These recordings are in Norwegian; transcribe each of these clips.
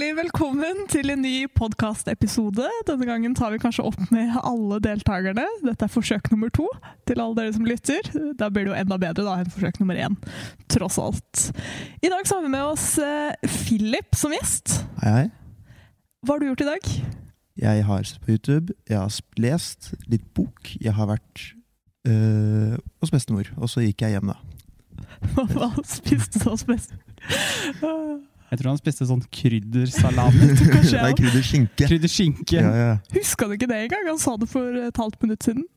Hjertelig velkommen til en ny podkastepisode. Denne gangen tar vi kanskje opp med alle deltakerne. Dette er forsøk nummer to til alle dere som lytter. Da blir det jo enda bedre da enn forsøk nummer én, tross alt. I dag så har vi med oss eh, Philip som gjest. Hei, hei. Hva har du gjort i dag? Jeg har sett på YouTube, jeg har lest litt bok. Jeg har vært øh, hos bestemor, og så gikk jeg hjem, da. Hva, spiste du hos best? Jeg tror han spiste sånn kryddersalami. Nei, krydderskinke. Krydderskinke. Ja, ja. Huska du ikke det engang? Han sa det for et halvt minutt siden.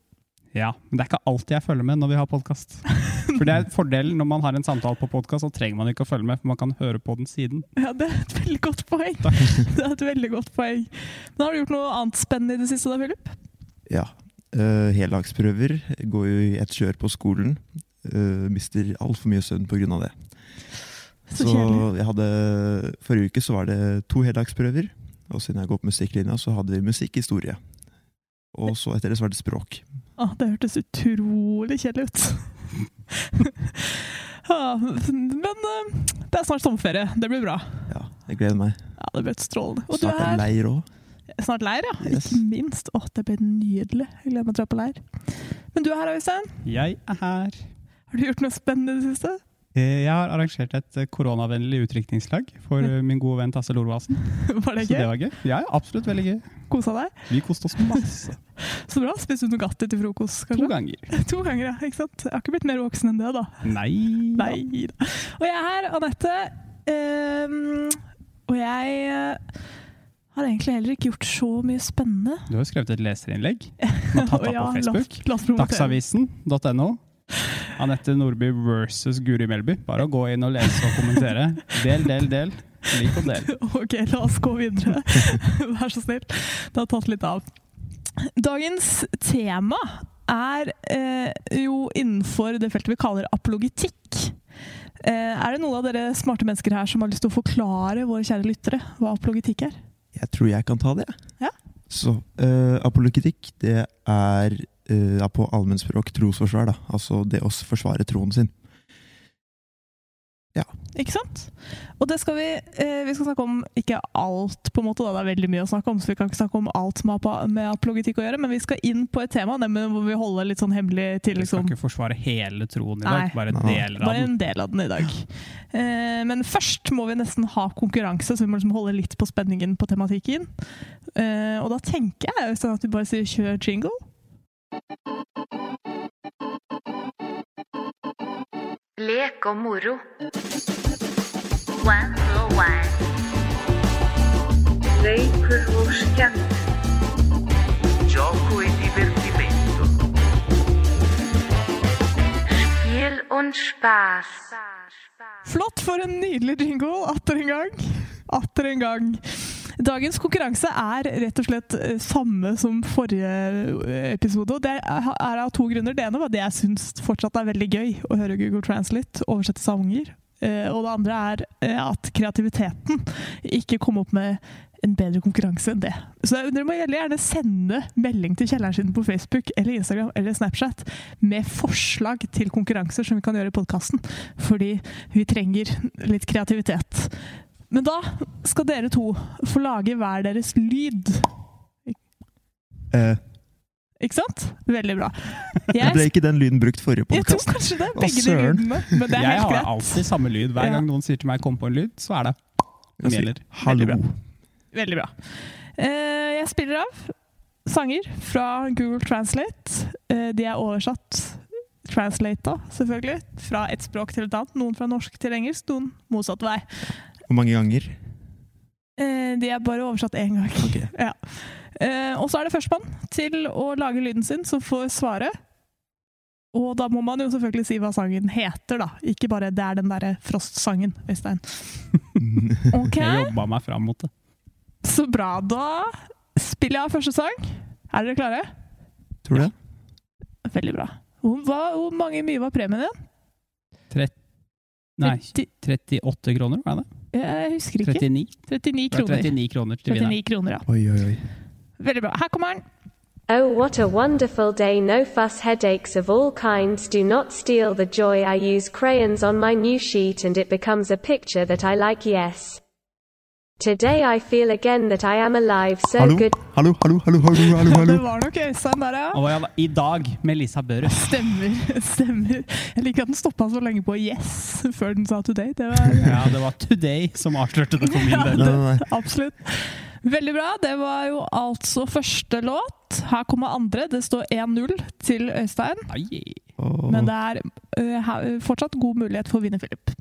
Ja, men det er ikke alltid jeg følger med når vi har podkast. For det er fordelen når man har en samtale på podkast, så trenger man ikke å følge med, for man kan høre på den siden. Ja, Det er et veldig godt poeng. Det er et veldig godt poeng. Men Har du gjort noe annet spennende i det siste, da, Philip? ja. Uh, Heldagsprøver. Går jo i ett kjør på skolen. Uh, mister altfor mye søvn av det. Så Så jeg hadde Forrige uke så var det to heldagsprøver. Og siden jeg går på musikklinja, så hadde vi musikkhistorie. Og så etter det så var det språk. Å, det hørtes utrolig kjedelig ut. ja, men eh, det er snart sommerferie. Det blir bra. Ja, jeg gleder meg. Ja, det blir et strålende. Og Snart er er leir òg. snart leir, ja. Yes. Ikke minst. Å, det blir nydelig. Jeg gleder meg til å dra på leir. Men du er her, Øystein. Jeg er her. Har du gjort noe spennende i det siste? Eh, Jeg har arrangert et eh, koronavennlig utdrikningslag for eh, min gode venn Tasse Lorvasen. Var det Så det var gøy. Ja, absolutt veldig gøy. Kosa deg? Vi koste oss masse. Så bra. Spiste du Nugatti til frokost, To ganger. To ganger, ja. Ikke sant? Jeg har ikke blitt mer voksen enn det, da. Nei. Nei. Og jeg er her, Anette. Um, og jeg har egentlig heller ikke gjort så mye spennende. Du har jo skrevet et leserinnlegg. Du har tatt opp ja, på Facebook. Dagsavisen.no. Anette Nordby versus Guri Melby. Bare å gå inn og lese og kommentere. Del, del, del. Lik og del. Ok, la oss gå videre. Vær så snill. Det har tatt litt av. Dagens tema er eh, jo innenfor det feltet vi kaller apologitikk. Eh, er det noen av dere smarte mennesker her som har lyst til å forklare våre kjære lyttere hva apologitikk er? Jeg tror jeg kan ta det. Ja. Så eh, apologetikk, det er ja, på allmennspråk trosforsvar. da. Altså det å forsvare troen sin. Ja. Ikke sant? Og det skal vi eh, Vi skal snakke om ikke alt, på en måte, da. det er veldig mye å snakke om, så vi kan ikke snakke om alt som har på, med apologitikk å gjøre, men vi skal inn på et tema nemlig hvor vi holder litt sånn hemmelig til Vi skal liksom ikke forsvare hele troen i Nei. dag, bare en del, av Bare en del av den i dag. Eh, men først må vi nesten ha konkurranse, så vi må liksom holde litt på spenningen på tematikken. Eh, og da tenker jeg sånn at vi bare sier kjør jingle. Lek og moro. For one. Leikur og skemmt. Gioco e divertimento. Spiel und. Flott for en nydelig jingle, atter en gang. Atter en gang. Dagens konkurranse er rett og slett eh, samme som forrige eh, episode. og Det er av to grunner. Det ene var det jeg syns fortsatt er veldig gøy å høre Google Translate oversette sanger. Eh, Og det andre er at kreativiteten ikke kom opp med en bedre konkurranse enn det. Så dere må gjerne sende melding til kjelleren sin på Facebook eller Instagram eller Snapchat med forslag til konkurranser som vi kan gjøre i podkasten. Fordi vi trenger litt kreativitet. Men da skal dere to få lage hver deres lyd. Eh, Ikke sant? Veldig bra. ble ikke den lyden brukt forrige jeg tror kanskje det Å, begge de lydene. Men det er Jeg helt har alltid samme lyd. Hver gang noen sier til meg 'kom på en lyd', så er det som gjelder. Hallo. Veldig Veldig bra. Eh, jeg spiller av sanger fra Google Translate. Eh, de er oversatt translata, selvfølgelig, fra et språk til et annet. Noen fra norsk til engelsk, noen motsatt vei. Hvor mange ganger? Eh, de er bare oversatt én gang. Okay. Ja. Eh, og så er det førstemann til å lage lyden sin som får svare. Og da må man jo selvfølgelig si hva sangen heter, da. Ikke bare 'det er den derre Frost-sangen', Øystein. Okay. Jeg jobba meg fram mot det. så bra. Da spiller jeg av første sang. Er dere klare? Tror du det? Veldig bra. Hvor, hva, hvor mange mye var premien din? Nei, 38 kroner, var det? Eh, jeg husker ikke. 39? 39 kroner. 39 kroner til vinneren. 39 kroner, ja. Oi, oi, oi. Veldig bra. Her kommer den. Oh, what a wonderful day! No fuss, headaches of all kinds do not steal the joy. I use crayons on my new sheet and it becomes a picture that I like, yes. Today I feel again that I am alive, so Hallo, good. hallo, hallo, hallo, hallo, hallo, Ja, hallo. det var nok Øystein der, ja. Og I dag med Lisa Børre. Stemmer. stemmer. Jeg liker at den stoppa så lenge på 'yes' før den sa 'today'. Det var Ja, det var Today som avslørte det for min del. Ja. Absolutt. Veldig bra. Det var jo altså første låt. Her kommer andre. Det står 1-0 til Øystein. Men det er uh, fortsatt god mulighet for å vinne, Philip.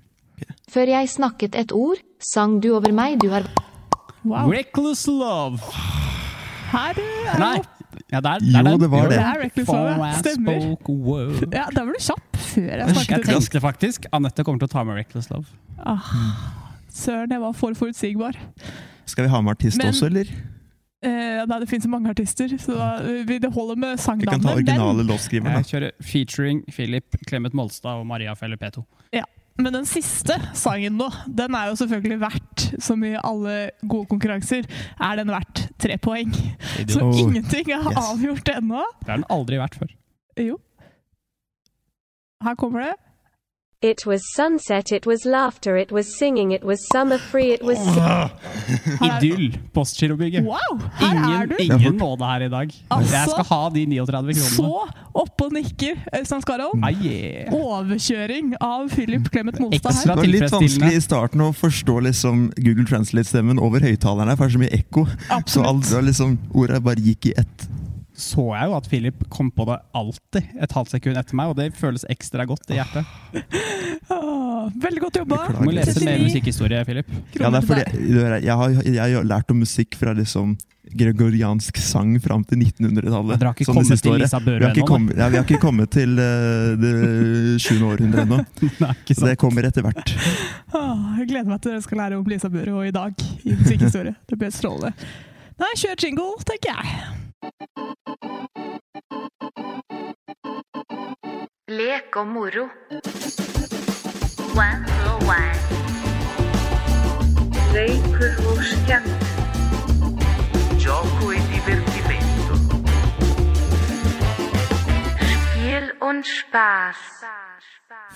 Før jeg snakket et ord, sang du over meg, du har Wow. Reckless Love. Her eh, er Nei. Ja, der, Jo, der, jo, det var Det det. er Reckless Love, ja. Stemmer. Ja, Der var du kjapp før jeg snakket. Jeg tenkte faktisk Anette kommer til å ta med Reckless Love. Ah, søren, jeg var for forutsigbar. Skal vi ha med artist Men- også, eller? Eh, nei, det finnes mange artister, så da, eh, vi- det holder med Vi kan ta originale låtskriveren, Jeg kjører featuring Philip Clemet Molstad og Maria Felle P2. Men den siste sangen nå, den er jo selvfølgelig verdt, som i alle gode konkurranser, er den verdt tre poeng. Så ingenting er yes. avgjort ennå. Det har den aldri vært før. Jo. Her kommer det. It was sunset, it was laughter, it was singing, it was summer free, it was. Idyll! Postgirobygget. Wow! Her er Ingen, du! ingen nåde her i dag. Altså, jeg skal ha de 39 kronene. Så oppe og nikker, Øystein Skarholm. Ai, yeah. Overkjøring av Philip Clemet Molstad her. Det var litt vanskelig i starten å forstå liksom Google Translate-stemmen over høyttalerne, for det er så mye ekko. Så alt Absolutt. liksom, ordet bare gikk i ett. Så jeg jo at Philip kom på det alltid et halvt sekund etter meg, og det føles ekstra godt i hjertet. Ah, veldig godt jobba. Du må lese mer musikkhistorie, Philip. Ja, det er fordi jeg, har, jeg har lært om musikk fra liksom gregoriansk sang fram til 1900-tallet. Dere har ikke kommet til. Lisa Børre ennå? kommet, ja, vi har ikke kommet til uh, det sjuende århundre ennå. Så det kommer etter hvert. Ah, jeg gleder meg til dere skal lære om Lisa Børre og i dag i musikkhistorie. Det blir strålende. Nei, kjør jingle, tenker jeg. Lek og moro.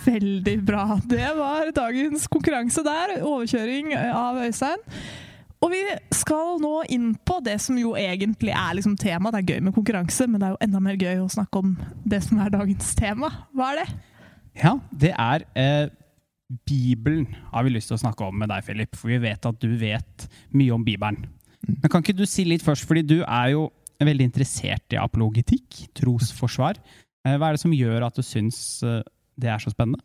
Veldig bra. Det var dagens konkurranse der. Overkjøring av Øystein. Og vi skal nå inn på det som jo egentlig er liksom tema. Det er gøy med konkurranse, men det er jo enda mer gøy å snakke om det som er dagens tema. Hva er det? Ja, det er eh, Bibelen har vi lyst til å snakke om med deg, Philip. For vi vet at du vet mye om Bibelen. Men kan ikke du si litt først, fordi du er jo veldig interessert i apologetikk, trosforsvar. Eh, hva er det som gjør at du syns eh, det er så spennende?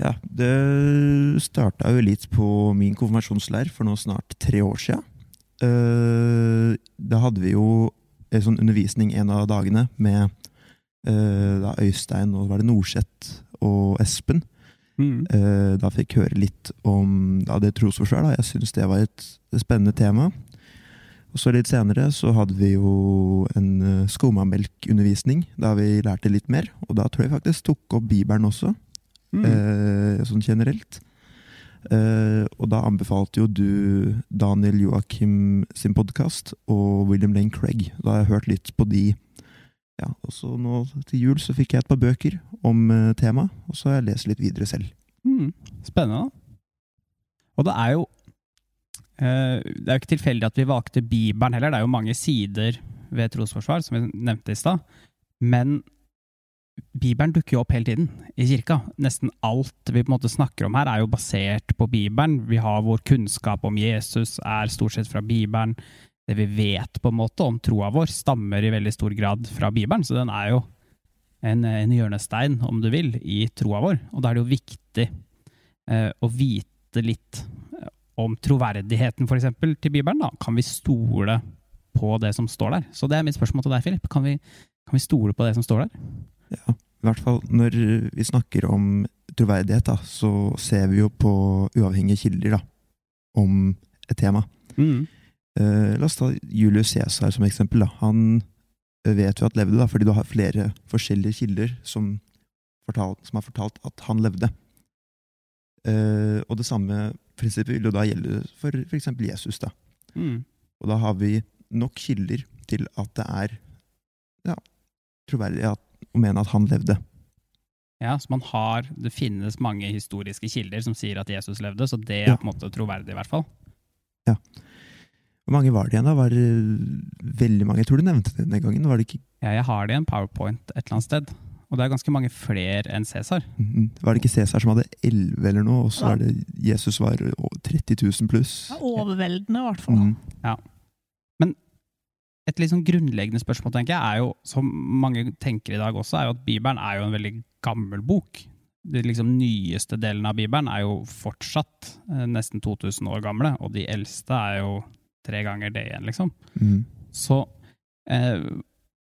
Ja, Det starta jo litt på min konfirmasjonsleir for nå snart tre år sia. Da hadde vi jo en sånn undervisning en av dagene med eh, da Øystein og var det Norseth og Espen. Mm. Eh, Da fikk jeg høre litt om da, det trosforsvar. Jeg syns det var et spennende tema. Og så litt senere så hadde vi jo en skomamelkundervisning, da vi lærte litt mer. Og da tror jeg faktisk tok opp Bibelen også, Mm. eh, sånn generelt. Eh, og da anbefalte jo du Daniel Joakim sin podkast og William Lane Craig. Da har jeg hørt litt på de. Ja, og så nå til jul så fikk jeg et par bøker om uh, temaet, og så har jeg lest litt videre selv. Mm. Spennende. Og det er jo eh, Det er jo ikke tilfeldig at vi valgte Bibelen heller. Det er jo mange sider ved trosforsvar, som vi nevnte i stad. Men Bibelen dukker jo opp hele tiden i kirka. Nesten alt vi på en måte snakker om her, er jo basert på Bibelen. Vi har vår kunnskap om Jesus, er stort sett fra Bibelen. Det vi vet på en måte om troa vår, stammer i veldig stor grad fra Bibelen. Så den er jo en, en hjørnestein, om du vil, i troa vår. Og da er det jo viktig eh, å vite litt eh, om troverdigheten eksempel, til Bibelen. Da. Kan vi stole på det som står der? Så det er mitt spørsmål til deg, Philip. Kan kan vi stole på det som står der? Ja, i hvert fall når vi snakker om troverdighet, da, så ser vi jo på uavhengige kilder da, om et tema. Mm. Uh, la oss ta Julius Cæsar som eksempel. Da. Han vet jo at levde, da, fordi du har flere forskjellige kilder som, fortalt, som har fortalt at han levde. Uh, og det samme prinsippet vil jo da gjelde for f.eks. Jesus. da. Mm. Og da har vi nok kilder til at det er ja, troverdig at, å mene at han levde. Ja, så man har, Det finnes mange historiske kilder som sier at Jesus levde, så det Ja. er på en måte troverdig, i hvert fall. Ja. Hvor mange var det igjen, da? Var det veldig mange? Jeg tror du nevnte det den gangen. Var det ikke Ja, jeg har det i en powerpoint et eller annet sted. Og det er ganske mange flere enn Cæsar. Mhm. Var det ikke Cæsar som hadde elleve eller noe, og så Ja. er det Jesus var 30 000 pluss? Ja, overveldende, i hvert fall. Mhm. Et litt sånn grunnleggende spørsmål, tenker jeg, er jo, som mange tenker i dag også, er jo at Bibelen er jo en veldig gammel bok. De liksom nyeste delen av Bibelen er jo fortsatt eh, nesten 2000 år gamle, og de eldste er jo tre ganger det igjen, liksom. Mm. Så eh,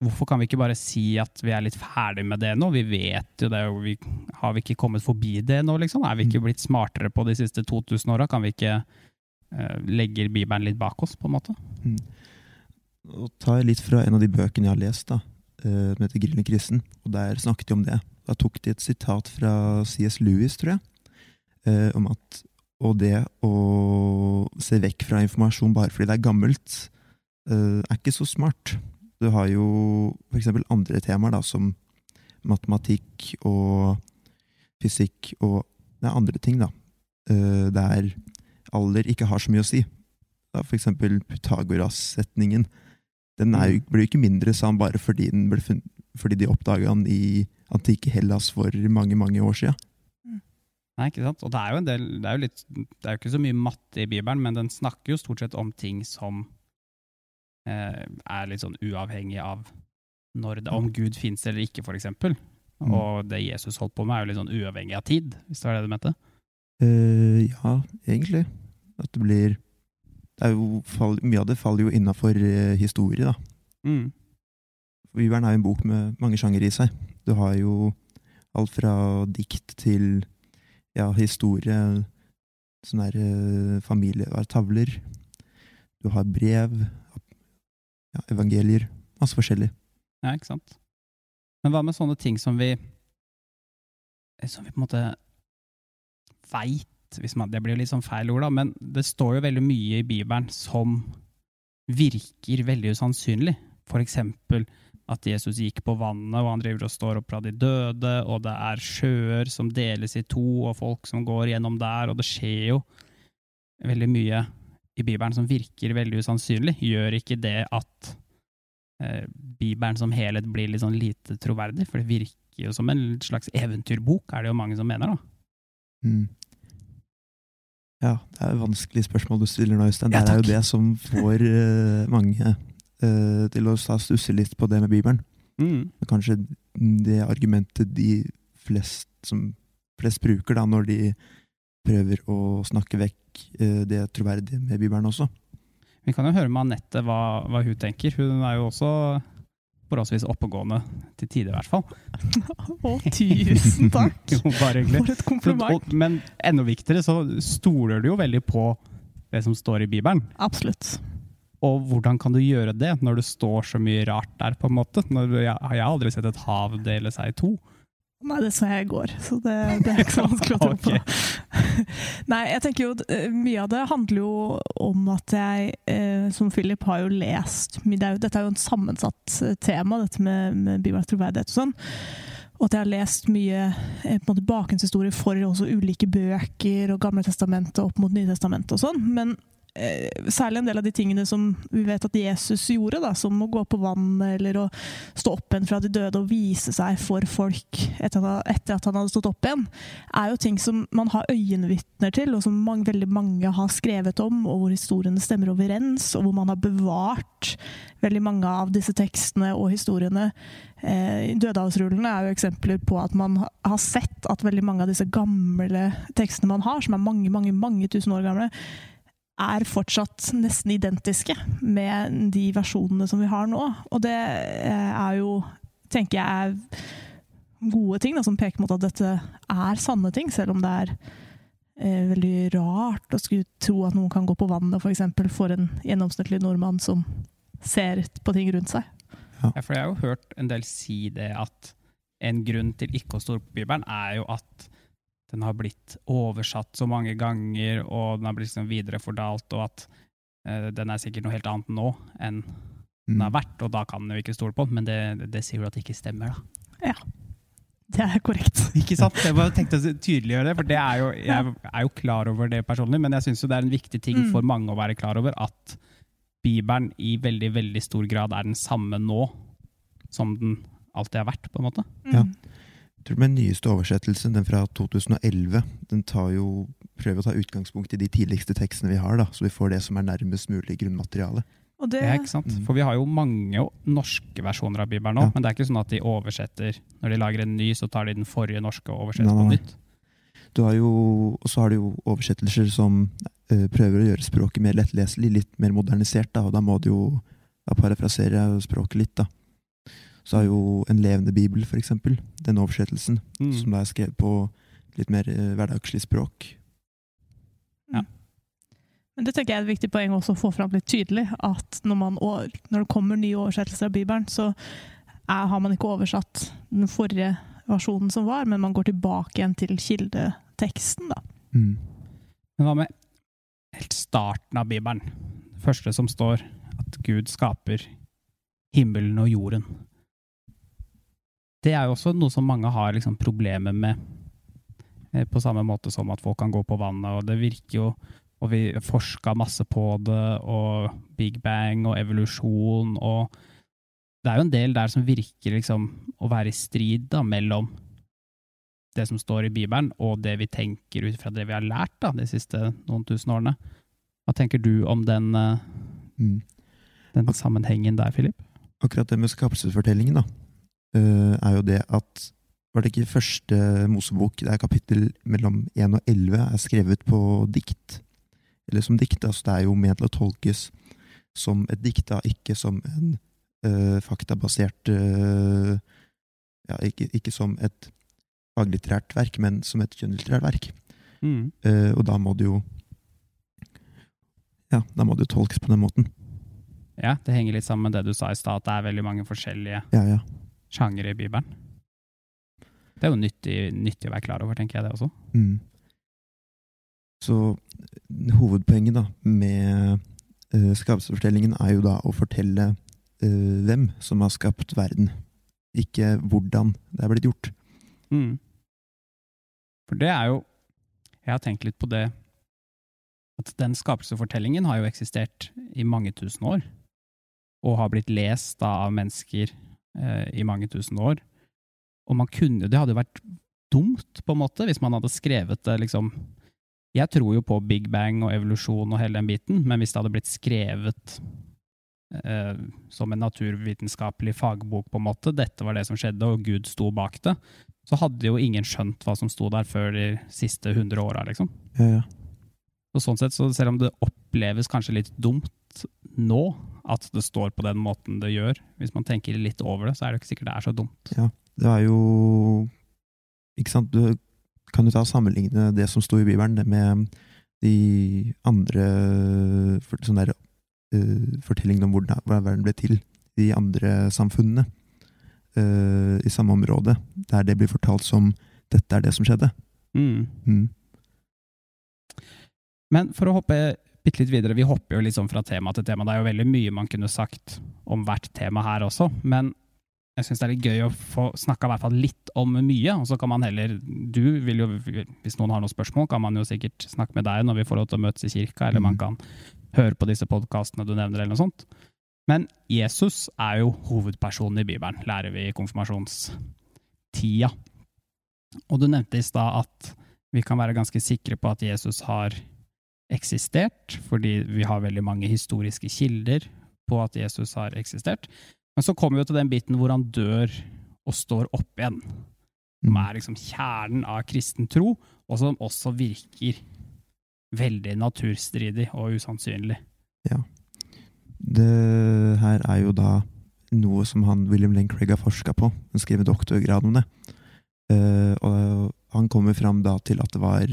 hvorfor kan vi ikke bare si at vi er litt ferdig med det nå? Vi vet jo det, og vi, har vi ikke kommet forbi det nå, liksom? Er vi ikke blitt smartere på de siste 2000 åra? Kan vi ikke eh, legge Bibelen litt bak oss, på en måte? Og tar litt fra en av de bøkene jeg har lest, da, eh, som heter Grillen i kristen, og der snakket de om det. Da tok de et sitat fra C.S. Lewis, tror jeg, eh, om at og det å se vekk fra informasjon bare fordi det er gammelt, eh, er ikke så smart. Du har jo eksempel andre temaer, da, som matematikk og fysikk og det er andre ting, da, der alder ikke har så mye å si. Da, for eksempel Pythagoras-setningen. Den er jo, ble jo ikke mindre sann bare fordi, den ble funnet, fordi de oppdaga den i antikke Hellas for mange, mange år siden. Nei, ikke sant? Og det er jo en del, det er jo litt, det er jo ikke så mye matte i Bibelen, men den snakker jo stort sett om ting som eh, er litt sånn uavhengig av når det, om Gud finnes eller ikke, for eksempel. Mm. Og det Jesus holdt på med, er jo litt sånn uavhengig av tid, hvis det var det du mente. Uh, ja, egentlig. At det blir jo, fall, Mye av det faller jo innafor uh, historie, da. Mm. Bibelen er jo en bok med mange sjangere i seg. Du har jo alt fra dikt til ja, historie, sånne der, eh, familie, er det, tavler. Du har brev, ja, evangelier, masse forskjellig. Ja, ikke sant? Men hva med sånne ting som vi Som vi på en måte veit hvis man, Det blir jo litt sånn feil ord, da, men det står jo veldig mye i Bibelen som virker veldig usannsynlig. For eksempel at Jesus gikk på vannet, og han driver og står opp fra de døde, og det er sjøer som deles i to, og folk som går gjennom der, og det skjer jo veldig mye i Bibelen som virker veldig usannsynlig. Gjør ikke det at eh, Bibelen som helhet blir litt sånn lite troverdig? For det virker jo som en slags eventyrbok, er det jo mange som mener, da. Mm. Ja, det er et vanskelig spørsmål du stiller nå, Øystein. Ja, det er jo det som får uh, mange uh, til å stusse litt på det med Bibelen. Mm. Kanskje det argumentet de flest, som flest bruker da, når de prøver å snakke vekk uh, det troverdige med Bibelen også. Vi kan jo høre med Anette hva, hva hun tenker. Hun er jo også forholdsvis oppegående, til tider i hvert fall. Å, tusen takk! Jo, bare hyggelig. For et Så, kompliment. og, men enda viktigere så stoler du jo veldig på det som står i Bibelen. Absolutt. Og hvordan kan du gjøre det når det står så mye rart der, på en måte? Når jeg, jeg har aldri sett et hav dele seg i to. Nei, det så jeg i går, så det, det er ikke så vanskelig å tro på. Nei, jeg tenker jo eh, Mye av det handler jo om at jeg, eh, som Philip, har jo lest det er jo, Dette er jo en sammensatt eh, tema, dette med, med bibelsk troverdighet og sånn. Og at jeg har lest mye eh, på en måte bakgrunnshistorie for også ulike bøker og Gamle testamentet opp mot Nytestamentet og sånn. Men særlig en del av de tingene som vi vet at Jesus gjorde, da, som å gå på vannet eller å stå opp igjen fra de døde og vise seg for folk etter at han hadde stått opp igjen, er jo ting som man har øyenvitner til, og som mange, veldig mange har skrevet om, og hvor historiene stemmer overens, og hvor man har bevart veldig mange av disse tekstene og historiene. Eh, Dødehavsrullene er jo eksempler på at man har sett at veldig mange av disse gamle tekstene man har, som er mange, mange, mange tusen år gamle, er fortsatt nesten identiske med de versjonene som vi har nå. Og det eh, er jo, tenker jeg, er gode ting da, som peker mot at dette er sanne ting, selv om det er eh, veldig rart å skulle tro at noen kan gå på vannet, f.eks. For, for en gjennomsnittlig nordmann som ser på ting rundt seg. Ja, for jeg har jo hørt en del si det at en grunn til ikke å stole på Bibelen, er jo at den har blitt oversatt så mange ganger, og den har blitt liksom viderefordalt, og at uh, den er sikkert noe helt annet nå enn den Mm. har vært, og da kan den jo ikke stole på den, men det, det, sier du at det ikke stemmer, da. Ja. Det er korrekt. Ikke sant? Jeg bare tenkte å tydeliggjøre det, for det er jo, jeg er jo klar over det personlig, men jeg syns det er en viktig ting Mm. for mange å være klar over, at Bibelen i veldig, veldig stor grad er den samme nå som den alltid har vært, på en måte. Ja. Tror Den nyeste oversettelsen, den fra 2011, den tar jo, prøver å ta utgangspunkt i de tidligste tekstene vi har, da, så vi får det som er nærmest mulig grunnmateriale. Og det, Ja, ikke sant? Mm. For vi har jo mange norske versjoner av Bibelen nå, Ja. men det er ikke sånn at de oversetter Når de lager en ny, så tar de den forrige norske og oversetter på nytt. Du har jo, og så har du jo oversettelser som uh, prøver å gjøre språket mer lettleselig, litt mer modernisert, da, og da må du jo da parafrasere språket litt, da. Så har jo En levende bibel, for eksempel, den oversettelsen, Mm. som da er skrevet på litt mer eh, hverdagslig språk. Ja. Men det tenker jeg er et viktig poeng også å få fram litt tydelig. At når, man, når det kommer nye oversettelser av Bibelen, så er, har man ikke oversatt den forrige versjonen som var, men man går tilbake igjen til kildeteksten. Da. Mm. Men hva med helt starten av Bibelen? Det første som står at Gud skaper himmelen og jorden. Det er jo også noe som mange har liksom problemer med, eh, på samme måte som at folk kan gå på vannet, og det virker jo Og vi forska masse på det, og Big Bang og evolusjon og Det er jo en del der som virker liksom å være i strid da, mellom det som står i Bibelen, og det vi tenker ut fra det vi har lært da, de siste noen tusen årene. Hva tenker du om den, eh, Mm. den sammenhengen der, Philip? Akkurat det med skapelsesfortellingen, da, er jo det at Var det ikke første Mosebok, det er kapittel mellom 1 og 11, er skrevet på dikt? Eller som dikt. Altså det er jo ment å tolkes som et dikt, da, ikke som en uh, faktabasert uh, ja, ikke, ikke som et faglitterært verk, men som et kjønnlitterært verk. Mm. Uh, og da må det jo Ja, da må det jo tolkes på den måten. Ja, det henger litt sammen med det du sa i stad, at det er veldig mange forskjellige Ja, ja. Sjangere i Bibelen. Det er jo nyttig, nyttig å være klar over, tenker jeg det også. Mm. Så hovedpoenget da med uh, skapelsesfortellingen er jo da å fortelle uh, hvem som har skapt verden, ikke hvordan det er blitt gjort. Mm. For det er jo Jeg har tenkt litt på det at den skapelsesfortellingen har jo eksistert i mange tusen år, og har blitt lest da, av mennesker eh, i mange tusen år. Og man kunne Det hadde jo vært dumt, på en måte, hvis man hadde skrevet det liksom Jeg tror jo på Big Bang og evolusjon og hele den biten, men hvis det hadde blitt skrevet eh, som en naturvitenskapelig fagbok, på en måte, dette var det som skjedde, og Gud sto bak det, så hadde jo ingen skjønt hva som sto der før de siste hundre åra, liksom. Ja, ja. Så sånn sett, så selv om det oppleves kanskje litt dumt nå, at det står på den måten det gjør, hvis man tenker litt over det, så er det ikke sikkert det er så dumt. Ja, Det er jo Ikke sant, du kan jo ta og sammenligne det som sto i Bibelen, det med de andre sånne der, uh, fortellingene om hvordan, hvordan verden ble til. De andre samfunnene uh, i samme område, der det blir fortalt som dette er det som skjedde. Mm. Mm. Men for å hoppe bitte litt videre, vi hopper jo litt sånn fra tema til tema. Det er jo veldig mye man kunne sagt om hvert tema her også, men jeg syns det er litt gøy å få snakka i hvert fall litt om mye. Og så kan man heller Du vil jo, hvis noen har noen spørsmål, kan man jo sikkert snakke med deg når vi får lov til å møtes i kirka, eller man kan høre på disse podkastene du nevner, eller noe sånt. Men Jesus er jo hovedpersonen i Bibelen, lærer vi i konfirmasjonstida. Og du nevnte i stad at vi kan være ganske sikre på at Jesus har eksistert, fordi vi har veldig mange historiske kilder på at Jesus har eksistert. Men så kommer vi til den biten hvor han dør og står opp igjen, som er liksom kjernen av kristen tro, og som også virker veldig naturstridig og usannsynlig. Det her er jo da noe som han, William Lane Craig har forska på. Han skriver doktorgrad om det. Uh, og han kommer fram da til at det var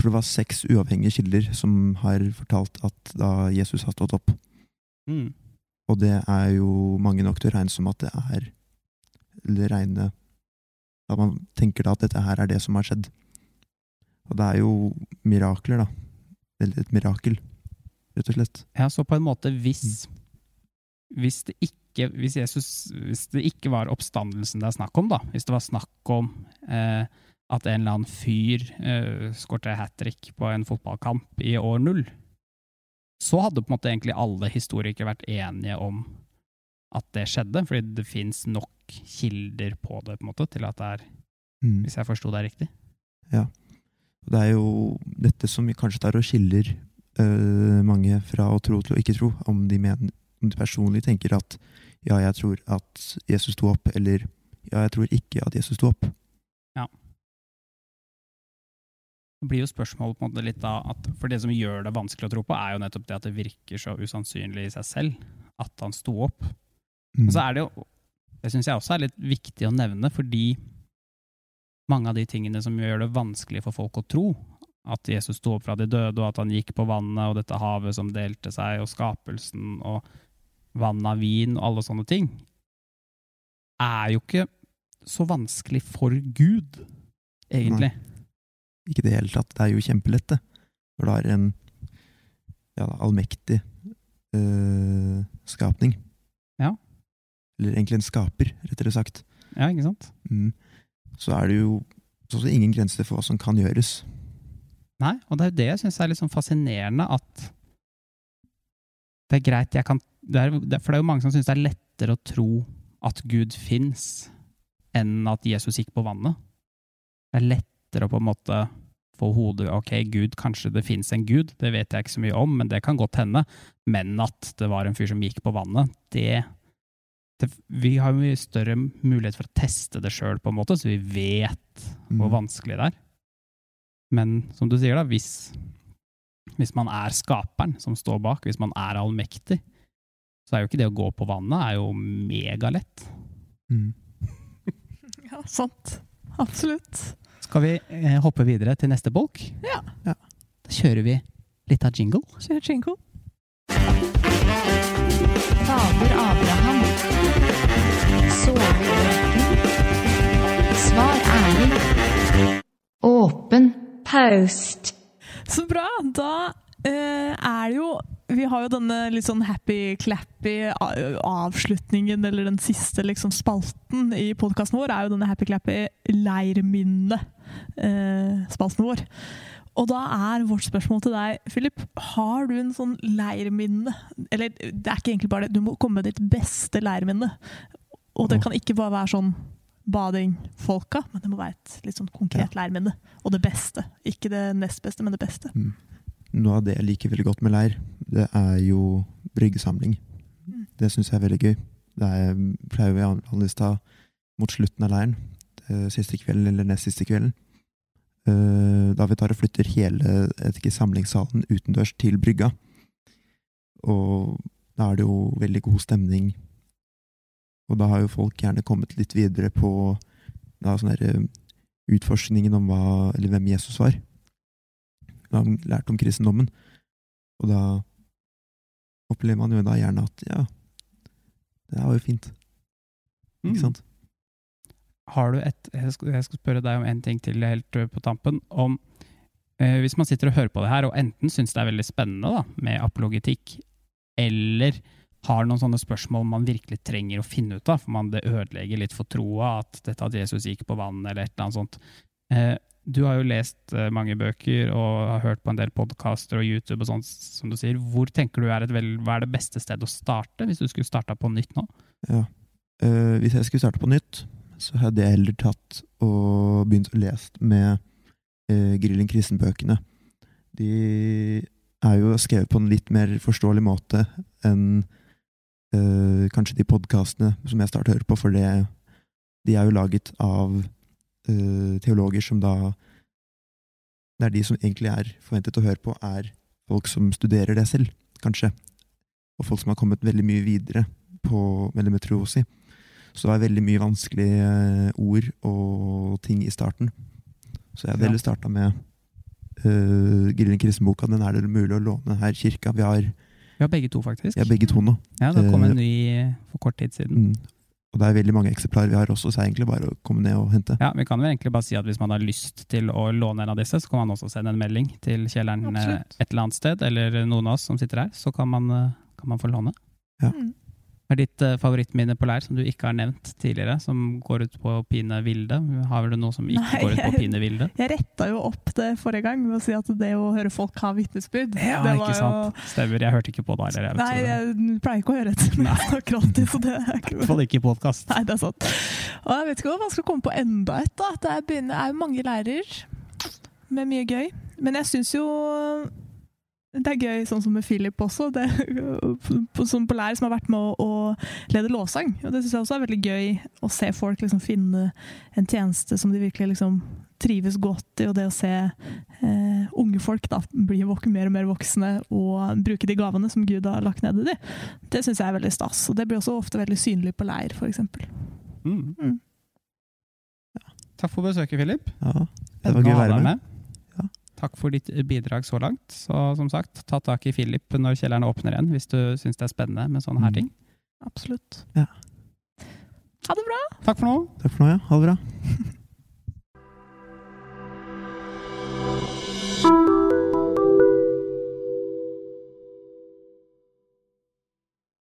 tror det var seks uavhengige kilder som har fortalt at da Jesus har stått opp. Mm. Og det er jo mange nok til å regne som at det er Eller regne At man tenker da at dette her er det som har skjedd. Og det er jo mirakler, da. Eller et mirakel, rett og slett. Ja, så på en måte hvis, hvis det ikke, hvis, Jesus, hvis det ikke var oppstandelsen det er snakk om, da, hvis det var snakk om eh, at en eller annen fyr uh, skårte hat trick på en fotballkamp i år null, så hadde på en måte egentlig alle historikere vært enige om at det skjedde, fordi det fins nok kilder på det på en måte til at det er, Mm. hvis jeg forsto det riktig. Ja. Det er jo dette som kanskje tar og skiller uh, mange fra å tro til å ikke tro. Om de, mener, om de personlig tenker at ja, jeg tror at Jesus sto opp, eller ja, jeg tror ikke at Jesus sto opp. Det blir jo spørsmålet på en måte litt da at For det som gjør det vanskelig å tro på, er jo nettopp det at det virker så usannsynlig i seg selv at han sto opp. Mm. Og så er det jo Det syns jeg også er litt viktig å nevne, fordi mange av de tingene som gjør det vanskelig for folk å tro, at Jesus sto opp fra de døde, og at han gikk på vannet, og dette havet som delte seg, og skapelsen, og vann av vin, og alle sånne ting, er jo ikke så vanskelig for Gud, egentlig. Ikke i det hele tatt. Det er jo kjempelett, det. Når du har en ja, allmektig øh, skapning. Ja. Eller egentlig en skaper, rettere sagt. Ja, ikke sant? Mm. Så er det jo så er det ingen grenser for hva som kan gjøres. Nei, og det er jo det jeg syns er litt sånn fascinerende, at det er greit jeg kan det er, For det er jo mange som syns det er lettere å tro at Gud fins, enn at Jesus gikk på vannet. Det er lettere å på en måte få hodet Ok, Gud, kanskje det fins en gud, det vet jeg ikke så mye om, men det kan godt hende. Men at det var en fyr som gikk på vannet, det, det Vi har jo mye større mulighet for å teste det sjøl, på en måte, så vi vet hvor Mm. vanskelig det er. Men som du sier, da, hvis, hvis man er skaperen som står bak, hvis man er allmektig, så er jo ikke det å gå på vannet er jo megalett. Mm. Ja, sant. Absolutt. Skal vi eh, hoppe videre til neste bolk? Ja. Ja. Da kjører vi litt av jingle. Kjør jingle. Fader Abraham. Sove i ørkenen. Svar ærlig. Åpen. Post. Så bra. Da eh, er det jo Vi har jo denne litt sånn happy-clappy avslutningen, eller den siste liksom spalten i podkasten vår, er jo denne happy-clappy leirminne-spalten vår. Og da er vårt spørsmål til deg, Philip, har du en sånn leirminne? Eller det er ikke egentlig bare det, du må komme med ditt beste leirminne. Og det kan ikke bare være sånn bading-folka, men det må være et litt sånn konkret leirminne. Og det beste. Ikke det nest beste, men det beste. Noe av det jeg liker veldig godt med leir, det er jo bryggesamling. Mm. Det syns jeg er veldig gøy. Det er, pleier vi å ta mot slutten av leiren. eh, Siste kvelden eller nest siste kvelden. Eh, Da vi tar og flytter hele ikke, samlingssalen utendørs til brygga. Og da er det jo veldig god stemning. Og da har jo folk gjerne kommet litt videre på da, sånn eh, utforskningen om hva, eller hvem Jesus var. Da har man lært om kristendommen. Og da opplever man jo da gjerne at ja, det var jo fint. Mm. Ikke sant? Har du et Jeg skal, spørre deg om en ting til helt på tampen. Om eh, Hvis man sitter og hører på det her, og enten syns det er veldig spennende da, med apologetikk, eller har noen sånne spørsmål man virkelig trenger å finne ut av, for man det ødelegger litt for troa at dette at Jesus gikk på vann, eller et eller annet sånt. Eh, du har jo lest eh, mange bøker og har hørt på en del podkaster og YouTube og sånt, som du sier. Hvor tenker du er vel, Hva er det beste stedet å starte, hvis du skulle starta på nytt nå? Ja. Uh, hvis jeg skulle starte på nytt, så hadde jeg heller tatt og begynt å lese med eh, Grillen Kristen-bøkene. De er jo skrevet på en litt mer forståelig måte enn eh, kanskje de podkastene som jeg starter å høre på, for det, de er jo laget av eh, teologer som da Det er de som egentlig er forventet å høre på, er folk som studerer det selv, kanskje. Og folk som har kommet veldig mye videre på veldig med å si. Så det var veldig mye vanskelige eh, ord og ting i starten. Så jeg hadde Ja. heller starta med uh, Grillen kristenboka. Den er det mulig å låne her i kirka. Vi har, Vi har begge to, faktisk. Ja, begge to nå. Ja, det kom Eh, en ny for kort tid siden. Mm. Og det er veldig mange eksemplarer vi har også, så det er egentlig bare å komme ned og hente. Ja, Vi kan jo egentlig bare si at hvis man har lyst til å låne en av disse, så kan man også sende en melding til Kjelleren eh, Absolutt. et eller annet sted, eller noen av oss som sitter her, så kan man, eh, kan man få låne. Ja. Mm. Hva er ditt eh, favorittminne på leir som du ikke har nevnt tidligere, som går ut på pine vilde? Har du noe som ikke Nei, går ut på pine vilde? Jeg retta jo opp det forrige gang med å si at det å høre folk ha vitnesbyrd Ja, det ikke sant. Stemmer. Jeg hørte ikke på det heller. Nei, jeg pleier ikke å høre etter når jeg snakker alltid, så det er I ikke hvert fall ikke i podkast. Nei, det er sant. Og jeg vet ikke om man skal komme på enda et. da. Det er, jo mange lærer med mye gøy. Men jeg syns jo det er gøy, sånn som med Philip også, det, som på lær som har vært med å, å lede låssang. Og det syns jeg også er veldig gøy å se folk liksom finne en tjeneste som de virkelig liksom trives godt i, og det å se eh, unge folk da bli mer og mer voksne og bruke de gavene som Gud har lagt ned i dem. Det syns jeg er veldig stas. Og det blir også ofte veldig synlig på leir, f.eks. Mm. Mm. Takk for besøket, Philip. Ja, det var gøy å være med. Takk for ditt bidrag så langt. Så som sagt, ta tak i Philip når kjelleren åpner igjen, hvis du syns det er spennende med sånne her Mm. ting. Absolutt. Ja. Ha det bra! Takk for nå. Takk for nå, ja. Ha det bra.